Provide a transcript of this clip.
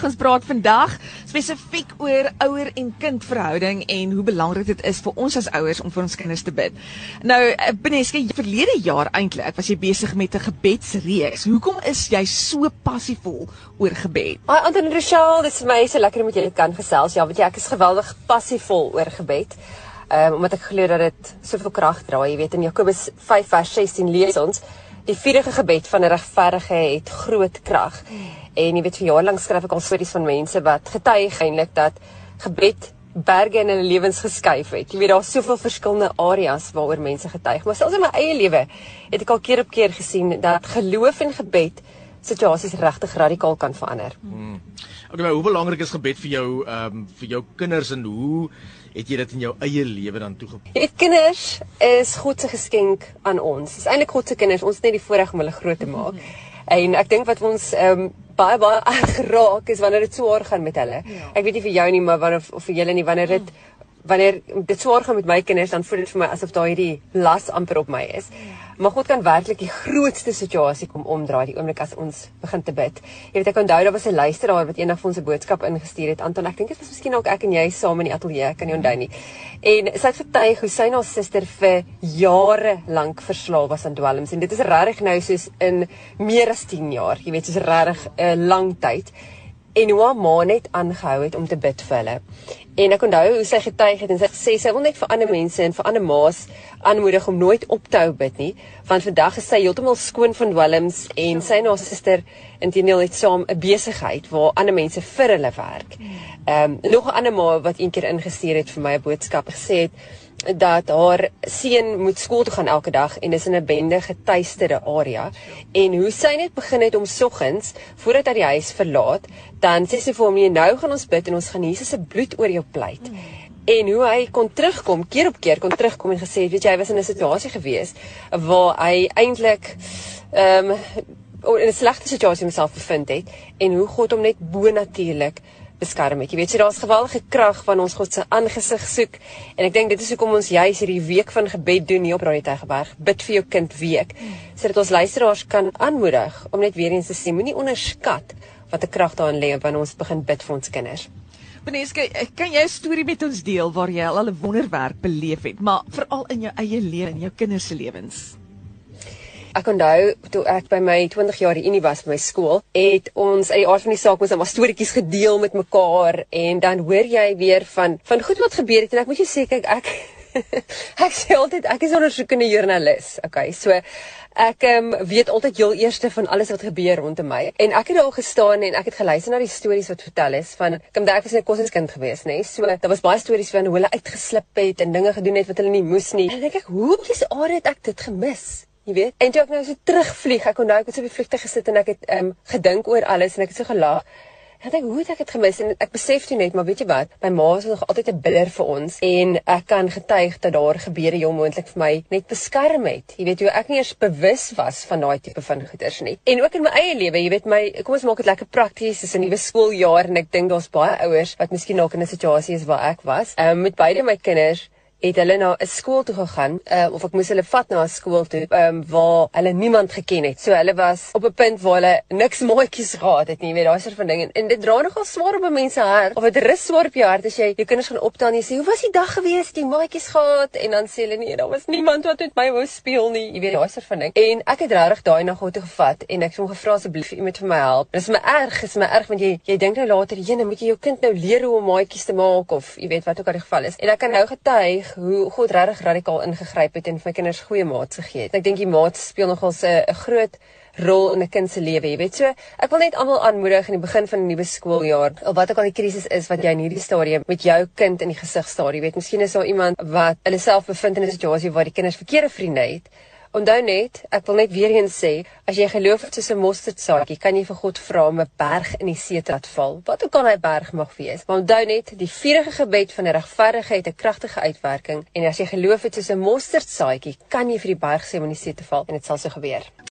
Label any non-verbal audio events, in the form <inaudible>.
Ek ons praat vandag spesifiek oor ouer en kind verhouding en hoe belangrik dit is vir ons as ouers om vir ons kinders te bid. Nou, eh, Beneske, verlede jaar eintlik was jy besig met 'n gebedsreeks. Hoekom is jy so passievol oor gebed? Hi Anton Rochelle, dit is my so lekker om met julle kan gesels. Ja, weet jy, ek is geweldig passievol oor gebed. Um, omdat ek glo dat dit soveel krag dra. Jy weet in Jakobus 5 vers 16 lees ons Die vurige gebed van 'n regverdige het groot krag. En jy weet vir jare lank skryf ek al stories van mense wat getuig eintlik dat gebed berge in hulle lewens geskuif het. Jy weet daar's soveel verskillende areas waaroor mense getuig, maar selfs in my eie lewe het ek al keer op keer gesien dat geloof en gebed situasies regtig radikaal kan verander. Hmm. Okay, maar hoe belangrik is gebed vir jou ehm um, vir jou kinders en hoe het jy dit in jou eie lewe dan toegepas? Die kinders is God se geskenk aan ons. Dis eintlik God se kinders. Ons het net die voorreg om hulle groot te maak. En ek dink wat ons ehm um, baie baie <laughs> geraak is wanneer dit swaar gaan met hulle. Ja. Ek weet nie vir jou nie, maar wanneer of vir julle nie wanneer dit wanneer dit swaar gaan met my kinders dan voel dit vir my asof daai hierdie las amper op my is. Ja. Maar God kan werklik die grootste situasie kom omdraai die oomblik as ons begin te bid. Jy weet ek onthou daar was 'n luisteraar wat eendag vir ons 'n boodskap ingestuur het. Anton, ek dink dit was miskien ook ek en jy saam in die ateljee, kan nie onthou nie. En sy het vertuig hoe sy en haar suster vir jare lank verslaaf was aan dwelms en dit is regtig nou soos in meer as 10 jaar. Jy weet, soos regtig 'n lang tyd en hoe haar ma net aangehou het om te bid vir hulle. En ek onthou hoe sy getuig het en sy sê sy wil net vir ander mense en vir ander ma's aanmoedig om nooit op te hou bid nie, want vandag is sy heeltemal skoon van dwelms en sy en haar suster intedeel het saam 'n besigheid waar ander mense vir hulle werk. Ehm um, nog 'n ander ma wat eendag ingestuur het vir my 'n boodskap gesê het dat haar seun moet skool toe gaan elke dag en is in 'n bende getuisterde area en hoe sy net begin het om soggens voordat hy die huis verlaat dan sê sy vir hom nou gaan ons bid en ons gaan Jesus se bloed oor jou pleit mm. en hoe hy kon terugkom keer op keer kon terugkom en gesê weet jy hy was in 'n situasie gewees waar hy eintlik ehm um, in 'n slegte situasie homself bevind het en hoe God hom net bo natuurlik beskerm het. Jy weet, so daar's geweldige krag van ons God se aangesig soek en ek dink dit is hoekom ons juis hierdie week van gebed doen hier op Radio Tygerberg. Bid vir jou kind week sodat ons luisteraars kan aanmoedig om net weer eens te sê, moenie onderskat wat 'n krag daarin lê wanneer ons begin bid vir ons kinders. Beneske, kan jy 'n storie met ons deel waar jy al 'n wonderwerk beleef het, maar veral in jou eie lewe en jou kinders se lewens? Ek onthou toe ek by my 20 jaar unie was by my skool, het ons uit die aard van die saak ons net maar storieetjies gedeel met mekaar. En dan hoor jy weer van van goed wat gebeur het. En ek moet jou sê kyk ek <laughs> ek sê altyd ek is ondersoekende joernalis. Okay, so ek um, weet altyd heel eerste van alles wat gebeur rondom my. En ek het daar gestaan en ek het geluister na die stories wat vertel is van kom daai was 'n kossenskind geweest nê? Nee? so daar was baie stories van hoe hulle uitgeslip het en dinge gedoen het wat hulle nie moes nie. En ek ek hoe kies aard het ek dit gemis Jy weet, en toe ek nou so terugvlieg, ek onthou ek het so op die vliegtuig gesit en ek het ehm um, gedink oor alles en ek het so gelag. Ek dink hoe het ek dit gemis en ek besef toe net, maar weet jy wat? My ma was nog altyd 'n bidder vir ons en ek kan getuig dat daar gebeure heel moontlik vir my net beskerm het. Jy weet hoe ek nie eers bewus was van daai tipe van goeders nie. En ook in my eie lewe, jy weet my, kom ons maak dit lekker prakties. Dis 'n nuwe skooljaar en ek dink daar's baie ouers wat miskien dalk in 'n situasie is waar ek was. Ehm um, met beide my kinders het hulle na 'n skool toe gegaan uh, of ek moes hulle vat na 'n skool toe um, waar hulle niemand geken het. So hulle was op 'n punt waar hulle niks maatjies gehad het nie, weet daai soort van ding en, en dit dra nogal swaar op 'n mens se hart of dit rus swaar op jou hart as jy jou kinders gaan optaan en jy sê hoe was die dag gewees, jy maatjies gehad en dan sê hulle nee, daar was niemand wat met my wou speel nie, jy weet daai soort van ding. En ek het regtig daai na God toe gevat en ek het hom gevra asseblief iemand vir my help. Dis my erg, is my erg want jy jy dink nou later, "Jene, moet jy jou kind nou leer hoe om maatjies te maak of jy weet wat ook al die geval is." En ek kan nou getuig hoe God regtig radikaal ingegryp het en vir my kinders goeie maats gegee het. Ek dink die maats speel nogal 'n groot rol in 'n kind se lewe, jy weet. So, ek wil net almal aanmoedig in die begin van 'n nuwe skooljaar, of wat ook al die krisis is wat jy in hierdie stadium met jou kind in die gesig staar, jy weet. Miskien is daar iemand wat hulle self bevind in 'n situasie waar die kinders verkeerde vriende het. Onthou net, ek wil net weer eens sê, as jy geloof het soos 'n mosterdsaadjie, kan jy vir God vra om 'n berg in die see te laat val. Wat ook al hy berg mag wees. Maar onthou net, die vurige gebed van 'n regverdige het 'n kragtige uitwerking en as jy geloof het soos 'n mosterdsaadjie, kan jy vir die berg sê om in die see te val en dit sal so gebeur.